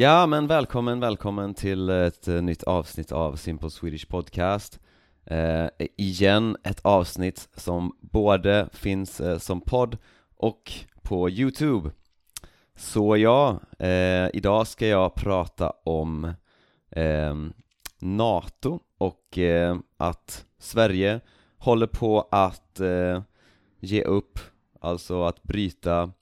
Ja, men välkommen, välkommen till ett eh, nytt avsnitt av Simple Swedish Podcast. Eh, Igen ett avsnitt som både finns eh, som podd och på Youtube. Så ja, eh, idag ska jag prata om eh, NATO och eh, att Sverige håller på att eh, ge upp, alltså att bryta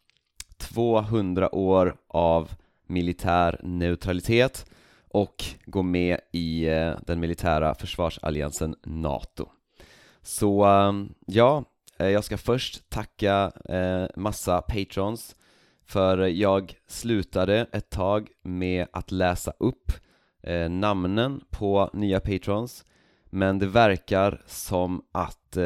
200 år av militär neutralitet och gå med i eh, den militära försvarsalliansen NATO. Så eh, ja, eh, jag ska först tacka massa patrons för jag slutade ett tag med att läsa upp namnen på nya patrons men det verkar som att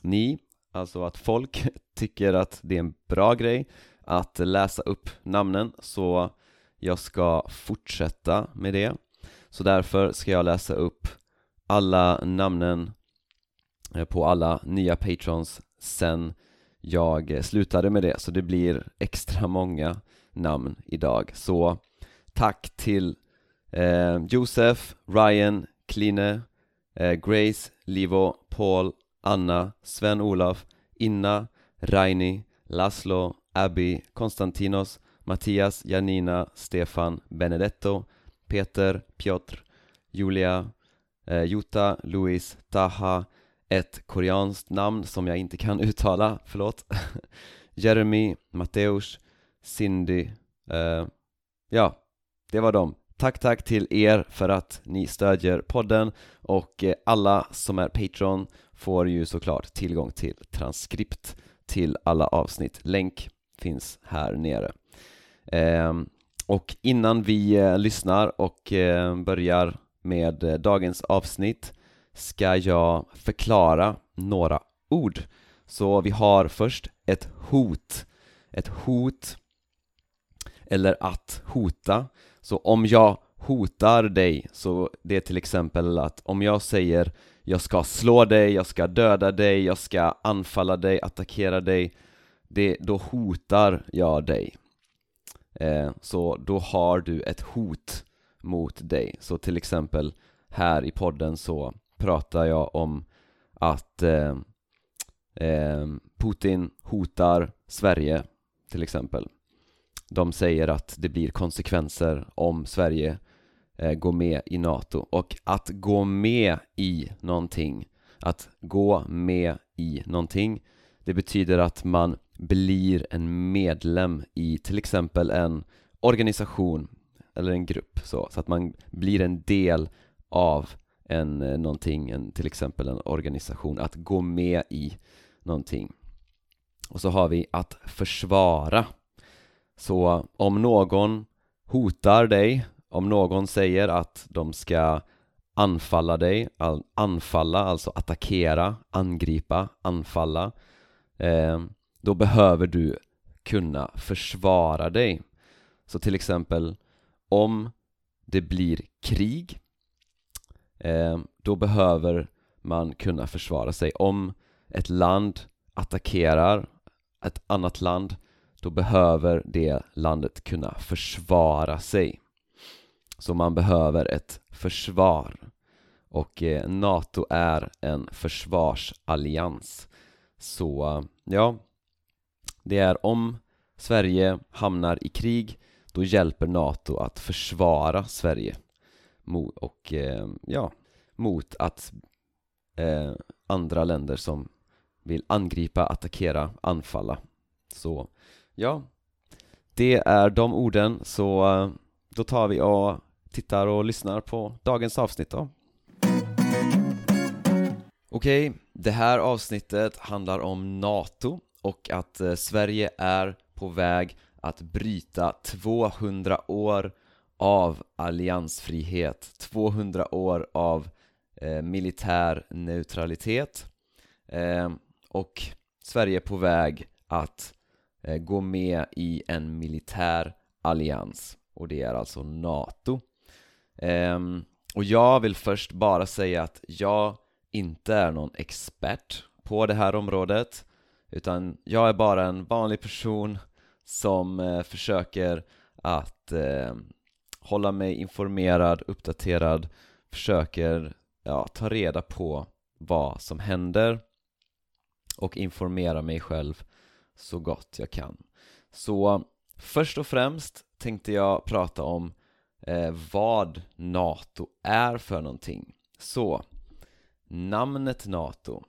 ni, alltså att folk tycker att det är en bra grej att läsa upp namnen så jag ska fortsätta med det. Så därför ska jag läsa upp alla namnen eh, på alla nya patrons sen jag slutade med det. Så det blir extra många namn idag. Så tack till eh, Josef, Ryan, Kline, eh, Grace, Livo, Paul, Anna, Sven-Olof, Inna, Raini, Laszlo, Abby, Konstantinos, Mattias, Janina, Stefan, Benedetto, Peter, Piotr, Julia, eh, Jutta, Louis, Taha, ett koreanskt namn som jag inte kan uttala, förlåt Jeremy, Matteus, Cindy, eh, ja, det var dem. Tack, tack till er för att ni stödjer podden och eh, alla som är Patreon får ju såklart tillgång till transkript till alla avsnitt. Länk finns här nere. Ehm, och innan vi eh, lyssnar och eh, börjar med eh, dagens avsnitt ska jag förklara några ord. Så vi har först ett hot. Ett hot eller att hota. Så om jag hotar dig, så det är till exempel att om jag säger jag ska slå dig, jag ska döda dig, jag ska anfalla dig, attackera dig det, då hotar jag dig. Eh, Så då har du ett hot mot dig. Så till exempel här i podden så pratar jag om att eh, eh, Putin hotar Sverige till exempel. De säger att det blir konsekvenser om Sverige eh, går med i NATO. Och att gå med i någonting Att gå med i någonting Det betyder att man blir en medlem i till exempel en organisation eller en grupp så, så att man blir en del av en eh, någonting, en, till exempel en organisation, att gå med i någonting. Och så har vi att försvara. Så om någon hotar dig, om någon säger att de ska anfalla dig, anfalla, alltså attackera, angripa, anfalla eh, då behöver du kunna försvara dig. Så till exempel om det blir krig eh, då behöver man kunna försvara sig. Om ett land attackerar ett annat land då behöver det landet kunna försvara sig. Så man behöver ett försvar och eh, NATO är en försvarsallians. Så ja, det är om Sverige hamnar i krig då hjälper NATO att försvara Sverige mot, och eh, ja, mot att eh, andra länder som vill angripa, attackera, anfalla. Så ja, det är de orden. Så eh, då tar vi och tittar och lyssnar på dagens avsnitt då. Okej, det här avsnittet handlar om NATO och att eh, Sverige är på väg att bryta 200 år av alliansfrihet 200 år av eh, militär neutralitet. Eh, och Sverige är på väg att eh, gå med i en militär allians och det är alltså NATO. Ehm, och jag vill först bara säga att jag inte är någon expert på det här området utan jag är bara en vanlig person som eh, försöker att eh, hålla mig informerad, uppdaterad, försöker ja, ta reda på vad som händer och informera mig själv så gott jag kan. Så först och främst tänkte jag prata om eh, vad NATO är för någonting. Så, namnet NATO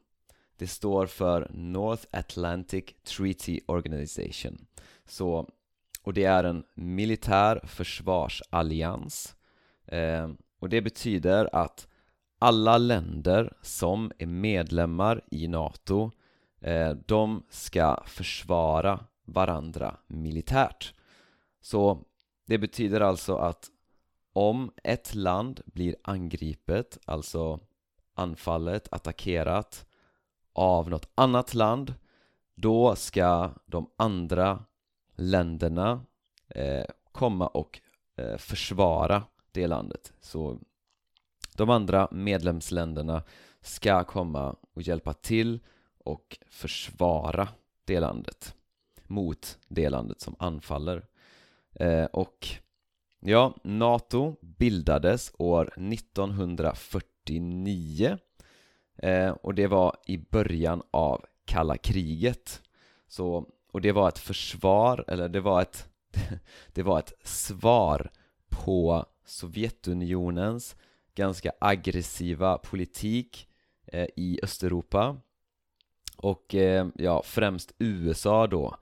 det står för North Atlantic Treaty Organization. Så, och det är en militär försvarsallians. Eh, och det betyder att alla länder som är medlemmar i NATO eh, de ska försvara varandra militärt. Så det betyder alltså att om ett land blir angripet, alltså anfallet, attackerat av något annat land då ska de andra länderna eh, komma och eh, försvara det landet. Så de andra medlemsländerna ska komma och hjälpa till och försvara det landet mot det landet som anfaller. Eh, och ja, NATO bildades år 1949 eh, och det var i början av kalla kriget. Så, och det var ett försvar, eller det var ett det var ett svar på Sovjetunionens ganska aggressiva politik eh, i Östeuropa och eh, ja, främst USA då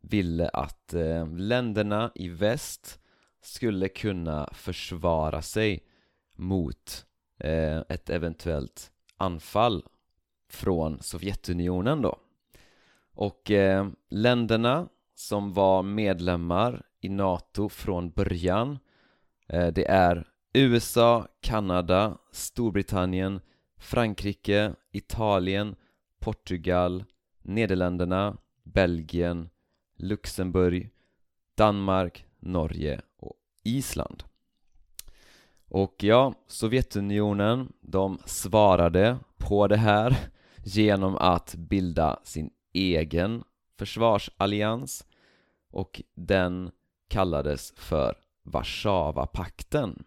ville att eh, länderna i väst skulle kunna försvara sig mot eh, ett eventuellt anfall från Sovjetunionen då och eh, länderna som var medlemmar i NATO från början eh, det är USA, Kanada, Storbritannien, Frankrike, Italien, Portugal, Nederländerna, Belgien, Luxemburg, Danmark, Norge och Island. Och ja, Sovjetunionen, de svarade på det här genom att bilda sin egen försvarsallians och den kallades för Warszawapakten.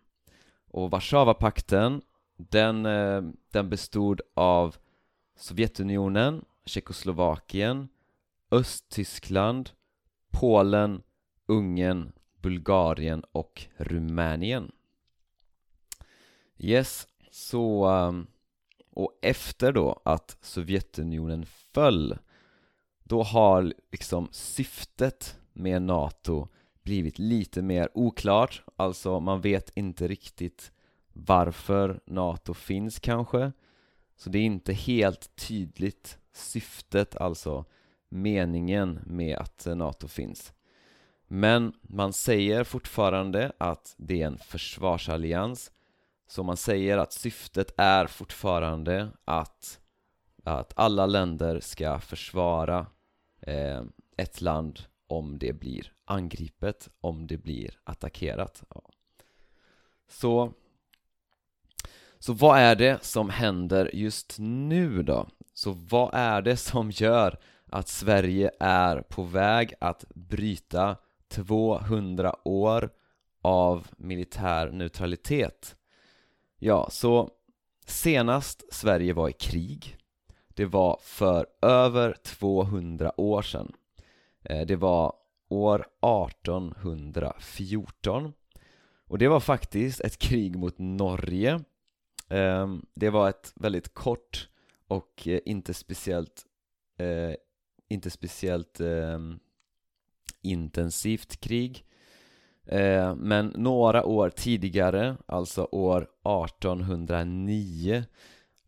Och Warszawapakten, den, eh, den bestod av Sovjetunionen, Tjeckoslovakien, Östtyskland, Polen, Ungern, Bulgarien och Rumänien. Yes, så um, och efter då att Sovjetunionen föll då har liksom syftet med NATO blivit lite mer oklart, alltså man vet inte riktigt varför NATO finns kanske. Så det är inte helt tydligt syftet, alltså meningen med att NATO finns. Men man säger fortfarande att det är en försvarsallians så man säger att syftet är fortfarande att, att alla länder ska försvara eh, ett land om det blir angripet, om det blir attackerat ja. Så så vad är det som händer just nu då? Så vad är det som gör att Sverige är på väg att bryta 200 år av militär neutralitet? Ja, så senast Sverige var i krig det var för över 200 år sedan. Eh, det var år 1814 och det var faktiskt ett krig mot Norge. Ehm, det var ett väldigt kort och eh, inte speciellt eh, inte speciellt ehm, intensivt krig. Eh, men några år tidigare, alltså år 1809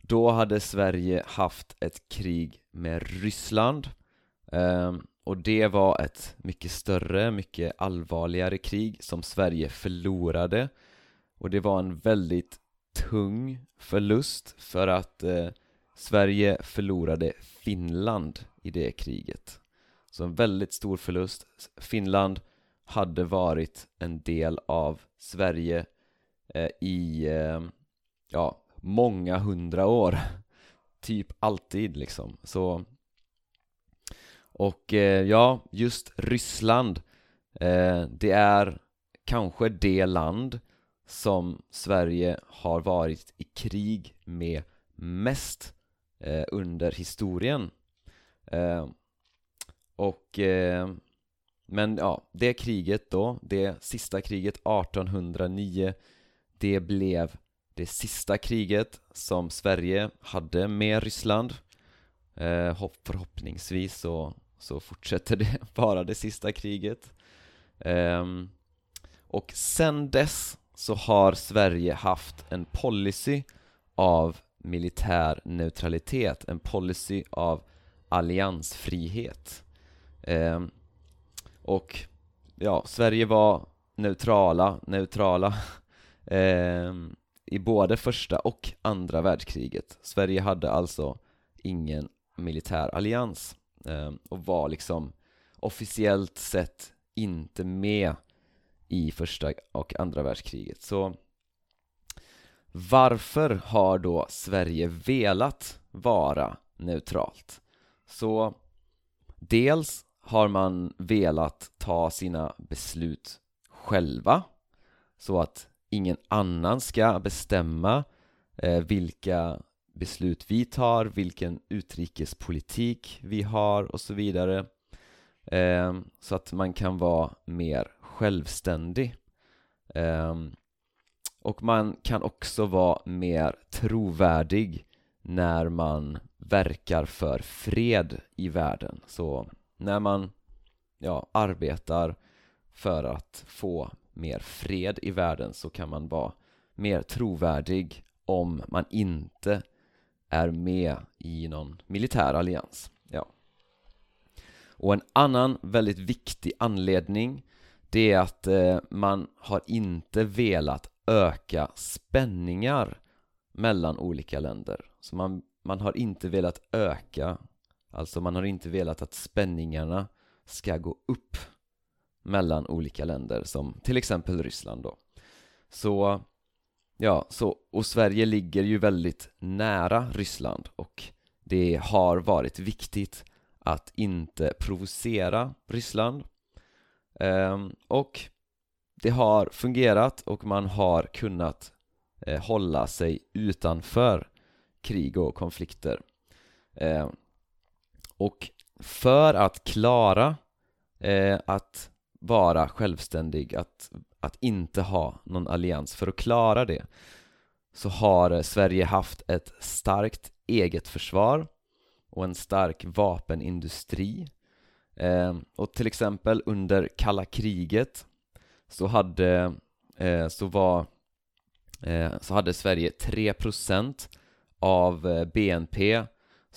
då hade Sverige haft ett krig med Ryssland. Ehm, och det var ett mycket större, mycket allvarligare krig som Sverige förlorade. Och det var en väldigt tung förlust för att eh, Sverige förlorade Finland i det kriget. Så en väldigt stor förlust. Finland hade varit en del av Sverige eh, i, eh, ja, många hundra år. Typ alltid liksom, så Och eh, ja, just Ryssland eh, Det är kanske det land som Sverige har varit i krig med mest eh, under historien. Eh, och eh, men ja, det kriget då, det sista kriget 1809 det blev det sista kriget som Sverige hade med Ryssland. Eh, Förhoppningsvis så, så fortsätter det vara det sista kriget. Eh, Och sen dess så har Sverige haft en policy av militär neutralitet, en policy av alliansfrihet. Eh, och ja, Sverige var neutrala, neutrala eh, i både första och andra världskriget Sverige hade alltså ingen militär allians eh, och var liksom officiellt sett inte med i första och andra världskriget så varför har då Sverige velat vara neutralt? Så dels har man velat ta sina beslut själva så att ingen annan ska bestämma eh, vilka beslut vi tar, vilken utrikespolitik vi har och så vidare. Eh, så att man kan vara mer självständig. Eh, och man kan också vara mer trovärdig när man verkar för fred i världen. Så när man ja, arbetar för att få mer fred i världen så kan man vara mer trovärdig om man inte är med i någon militär allians ja. Och en annan väldigt viktig anledning det är att eh, man har inte velat öka spänningar mellan olika länder så man, man har inte velat öka alltså man har inte velat att spänningarna ska gå upp mellan olika länder som till exempel Ryssland då. Så ja, så och Sverige ligger ju väldigt nära Ryssland och det har varit viktigt att inte provocera Ryssland. Ehm, och det har fungerat och man har kunnat eh, hålla sig utanför krig och konflikter. Ehm, och för att klara eh, att vara självständig, att, att inte ha någon allians, för att klara det så har eh, Sverige haft ett starkt eget försvar och en stark vapenindustri. Eh, och till exempel under kalla kriget så hade, eh, så var, eh, så hade Sverige 3% av eh, BNP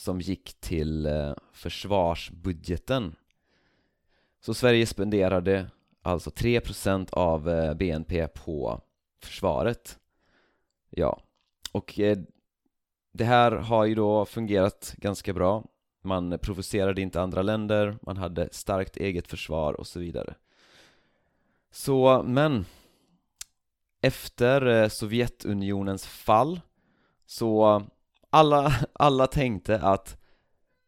som gick till eh, försvarsbudgeten. Så Sverige spenderade alltså 3% av eh, BNP på försvaret. Ja, och eh, det här har ju då fungerat ganska bra. Man provocerade inte andra länder, man hade starkt eget försvar och så vidare. Så, men Efter Sovjetunionens fall Så alla, alla tänkte att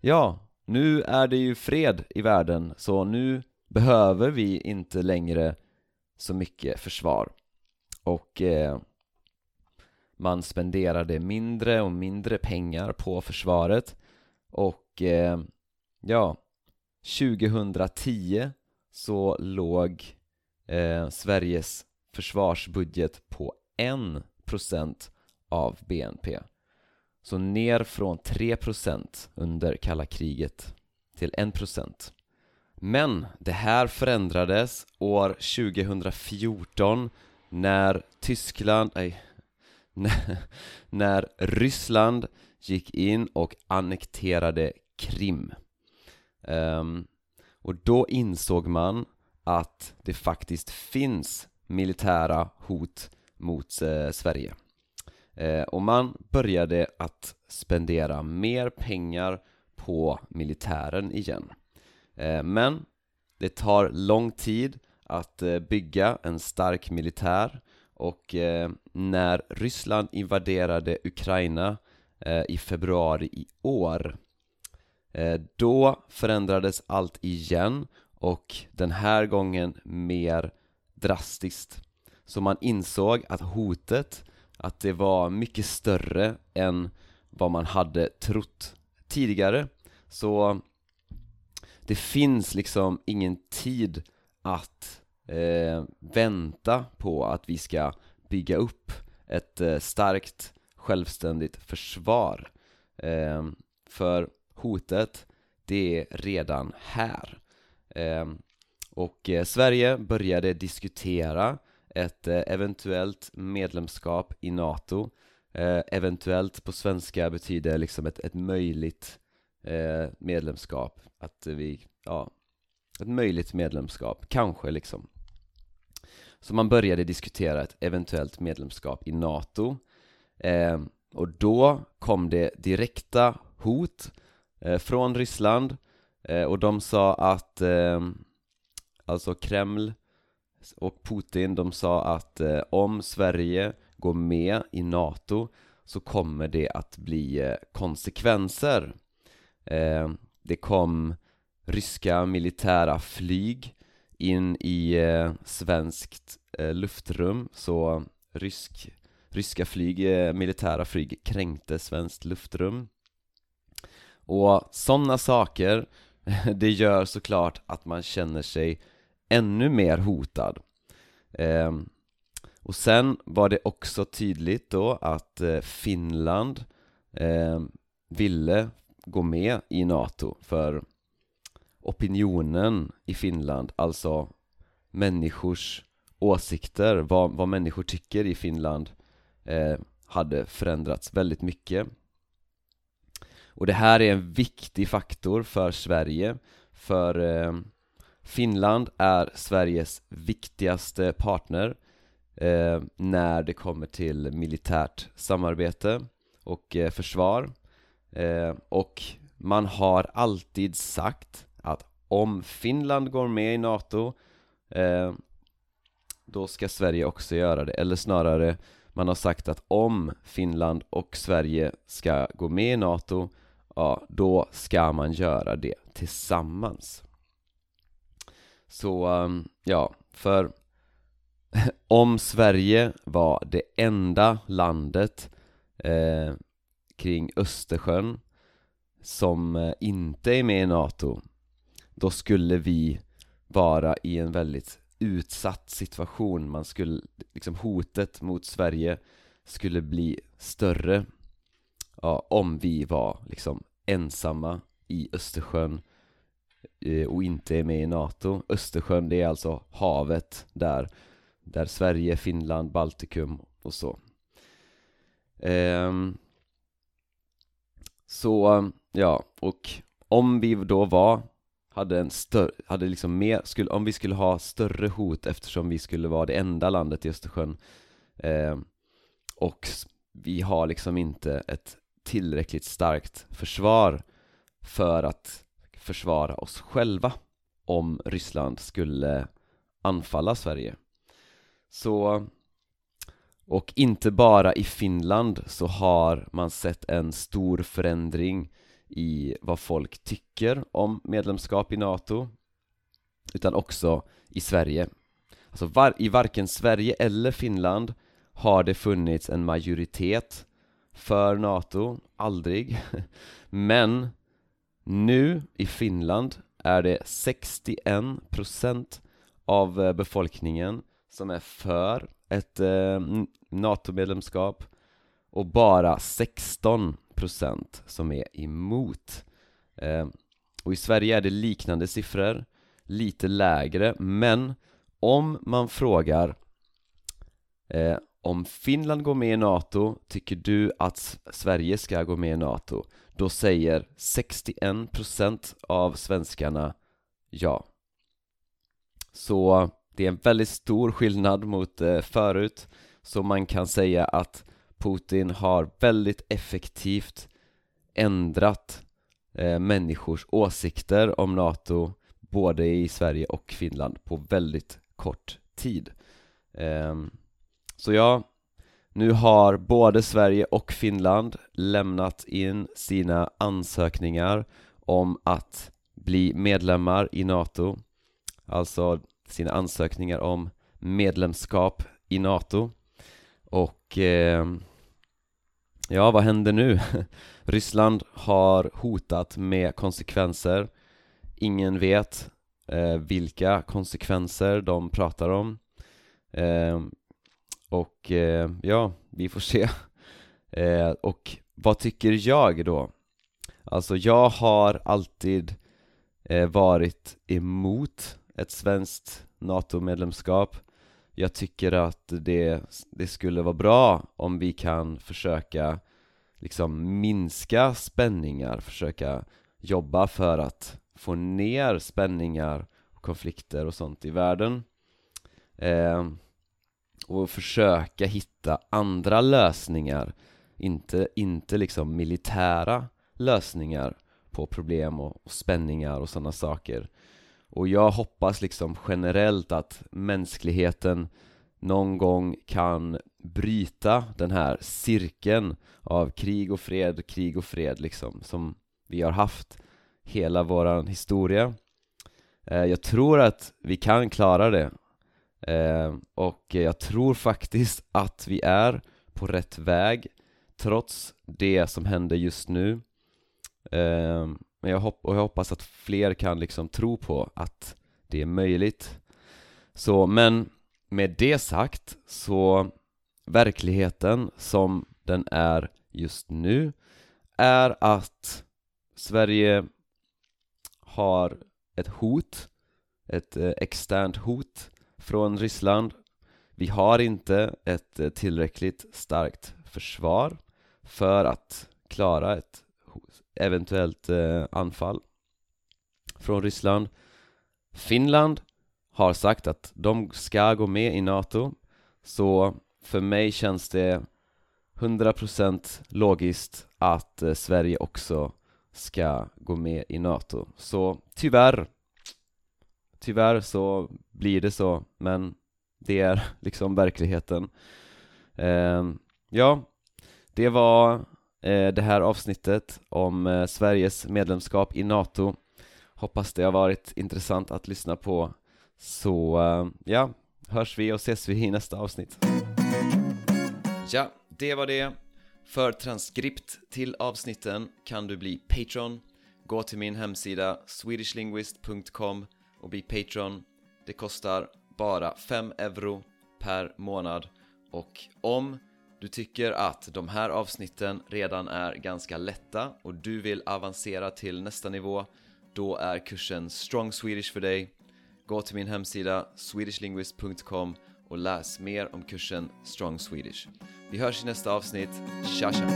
ja, nu är det ju fred i världen så nu behöver vi inte längre så mycket försvar. Och eh, man spenderade mindre och mindre pengar på försvaret. Och eh, ja 2010 så låg eh, Sveriges försvarsbudget på 1% av BNP så ner från 3% under kalla kriget till 1% Men det här förändrades år 2014 när Tyskland, nej, när Ryssland gick in och annekterade Krim. Um, Och då insåg man att det faktiskt finns militära hot mot eh, Sverige. Eh, och man började att spendera mer pengar på militären igen eh, Men det tar lång tid att eh, bygga en stark militär och när Ryssland invaderade Ukraina i februari i år då förändrades allt igen och den här gången mer drastiskt. Så man insåg att hotet, att det var mycket större än vad man hade trott tidigare. Så det finns liksom ingen tid att eh, vänta på att vi ska bygga upp ett eh, starkt självständigt försvar. Eh, för hotet, det är redan här. Ehm, och eh, Sverige började diskutera ett eh, eventuellt medlemskap i NATO. Eh, eventuellt på svenska betyder liksom ett, ett möjligt eh, medlemskap. Att vi, ja, ett möjligt medlemskap, kanske liksom. Så man började diskutera ett eventuellt medlemskap i NATO. Och då kom det direkta hot från Ryssland. Och de sa att alltså Kreml och Putin, de sa att eh, om Sverige går med i NATO så kommer det att bli eh, konsekvenser. Eh, det kom ryska militära flyg in i eh, svenskt eh, luftrum, så rysk, ryska flyg, eh, militära flyg kränkte svenskt luftrum. Och sådana saker, det gör såklart att man känner sig ännu mer hotad. Eh, Och sen var det också tydligt då att eh, Finland eh, ville gå med i NATO för opinionen i Finland, alltså människors åsikter, vad, vad människor tycker i Finland eh, hade förändrats väldigt mycket. Och det här är en viktig faktor för Sverige för eh, Finland är Sveriges viktigaste partner eh, när det kommer till militärt samarbete och eh, försvar. Eh, och man har alltid sagt att om Finland går med i NATO eh, då ska Sverige också göra det, eller snarare man har sagt att om Finland och Sverige ska gå med i NATO ja, då ska man göra det tillsammans så, um, ja, för om Sverige var det enda landet eh, kring Östersjön som eh, inte är med i NATO då skulle vi vara i en väldigt utsatt situation. Man skulle, liksom hotet mot Sverige skulle bli större ja, om vi var liksom ensamma i Östersjön. Eh, Eh, och inte är med i NATO. Östersjön, det är alltså havet där Där Sverige, Finland, Baltikum och så. Ehm, så, ja, och om vi då var hade en större, hade liksom mer, skulle, om vi skulle ha större hot eftersom vi skulle vara det enda landet i Östersjön ehm, och vi har liksom inte ett tillräckligt starkt försvar för att försvara oss själva om Ryssland skulle anfalla Sverige. Så och inte bara i Finland så har man sett en stor förändring i vad folk tycker om medlemskap i NATO utan också i Sverige. Alltså var, i varken Sverige eller Finland har det funnits en majoritet för NATO, aldrig. Men nu i Finland är det 61% av eh, befolkningen som är för ett eh, NATO-medlemskap och bara 16% som är emot eh, Och i Sverige är det liknande siffror, lite lägre, men om man frågar eh, om Finland går med i NATO, tycker du att Sverige ska gå med i NATO? Då säger 61% av svenskarna ja. Så det är en väldigt stor skillnad mot eh, förut. Så man kan säga att Putin har väldigt effektivt ändrat eh, människors åsikter om NATO både i Sverige och Finland på väldigt kort tid. Ehm, så ja, nu har både Sverige och Finland lämnat in sina ansökningar om att bli medlemmar i NATO. Alltså sina ansökningar om medlemskap i NATO. Och eh, ja, vad händer nu? Ryssland har hotat med konsekvenser. Ingen vet eh, vilka konsekvenser de pratar om. Eh, och eh, ja, vi får se. Eh, och vad tycker jag då? Alltså jag har alltid eh, varit emot ett svenskt NATO-medlemskap. Jag tycker att det, det skulle vara bra om vi kan försöka liksom minska spänningar, försöka jobba för att få ner spänningar och konflikter och sånt i världen. Eh, och försöka hitta andra lösningar. Inte, inte liksom militära lösningar på problem och, och spänningar och sådana saker. Och jag hoppas liksom generellt att mänskligheten någon gång kan bryta den här cirkeln av krig och fred, krig och fred liksom som vi har haft hela våran historia. Eh, jag tror att vi kan klara det eh, och jag tror faktiskt att vi är på rätt väg trots det som händer just nu. Eh, men jag, hopp och jag hoppas att fler kan liksom tro på att det är möjligt. Så, men med det sagt så verkligheten som den är just nu är att Sverige har ett hot, ett eh, externt hot från Ryssland. Vi har inte ett eh, tillräckligt starkt försvar för att klara ett eventuellt eh, anfall från Ryssland. Finland har sagt att de ska gå med i NATO så för mig känns det 100% logiskt att eh, Sverige också ska gå med i NATO. Så tyvärr Tyvärr så blir det så, men det är liksom verkligheten. Eh, Ja, det var eh, det här avsnittet om eh, Sveriges medlemskap i NATO. Hoppas det har varit intressant att lyssna på. Så eh, ja, hörs vi och ses vi i nästa avsnitt. Ja, det var det. För transkript till avsnitten kan du bli Patreon. Gå till min hemsida swedishlinguist.com och bli Patreon. Det kostar bara 5 euro per månad och om du tycker att de här avsnitten redan är ganska lätta och du vill avancera till nästa nivå då är kursen Strong Swedish för dig. Gå till min hemsida swedishlinguist.com och läs mer om kursen Strong Swedish. Vi hörs i nästa avsnitt. Tja tja!